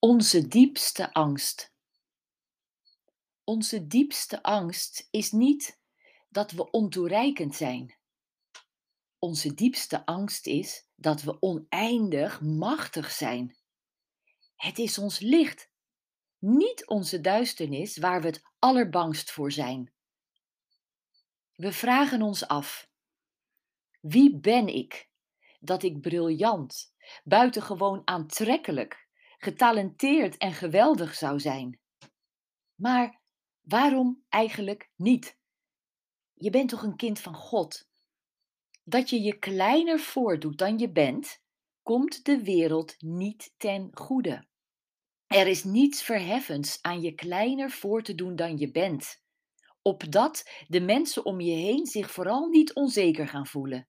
Onze diepste angst. Onze diepste angst is niet dat we ontoereikend zijn. Onze diepste angst is dat we oneindig machtig zijn. Het is ons licht, niet onze duisternis waar we het allerbangst voor zijn. We vragen ons af: wie ben ik dat ik briljant, buitengewoon aantrekkelijk, getalenteerd en geweldig zou zijn. Maar waarom eigenlijk niet? Je bent toch een kind van God? Dat je je kleiner voordoet dan je bent, komt de wereld niet ten goede. Er is niets verheffends aan je kleiner voor te doen dan je bent, opdat de mensen om je heen zich vooral niet onzeker gaan voelen.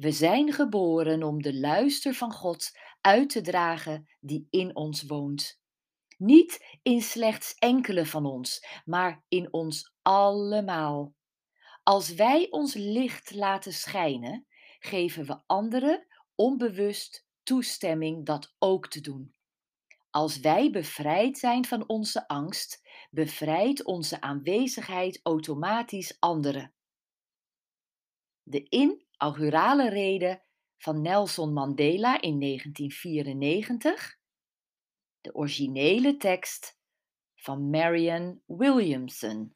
We zijn geboren om de luister van God uit te dragen die in ons woont. Niet in slechts enkele van ons, maar in ons allemaal. Als wij ons licht laten schijnen, geven we anderen onbewust toestemming dat ook te doen. Als wij bevrijd zijn van onze angst, bevrijdt onze aanwezigheid automatisch anderen. De inaugurale rede van Nelson Mandela in 1994, de originele tekst van Marianne Williamson.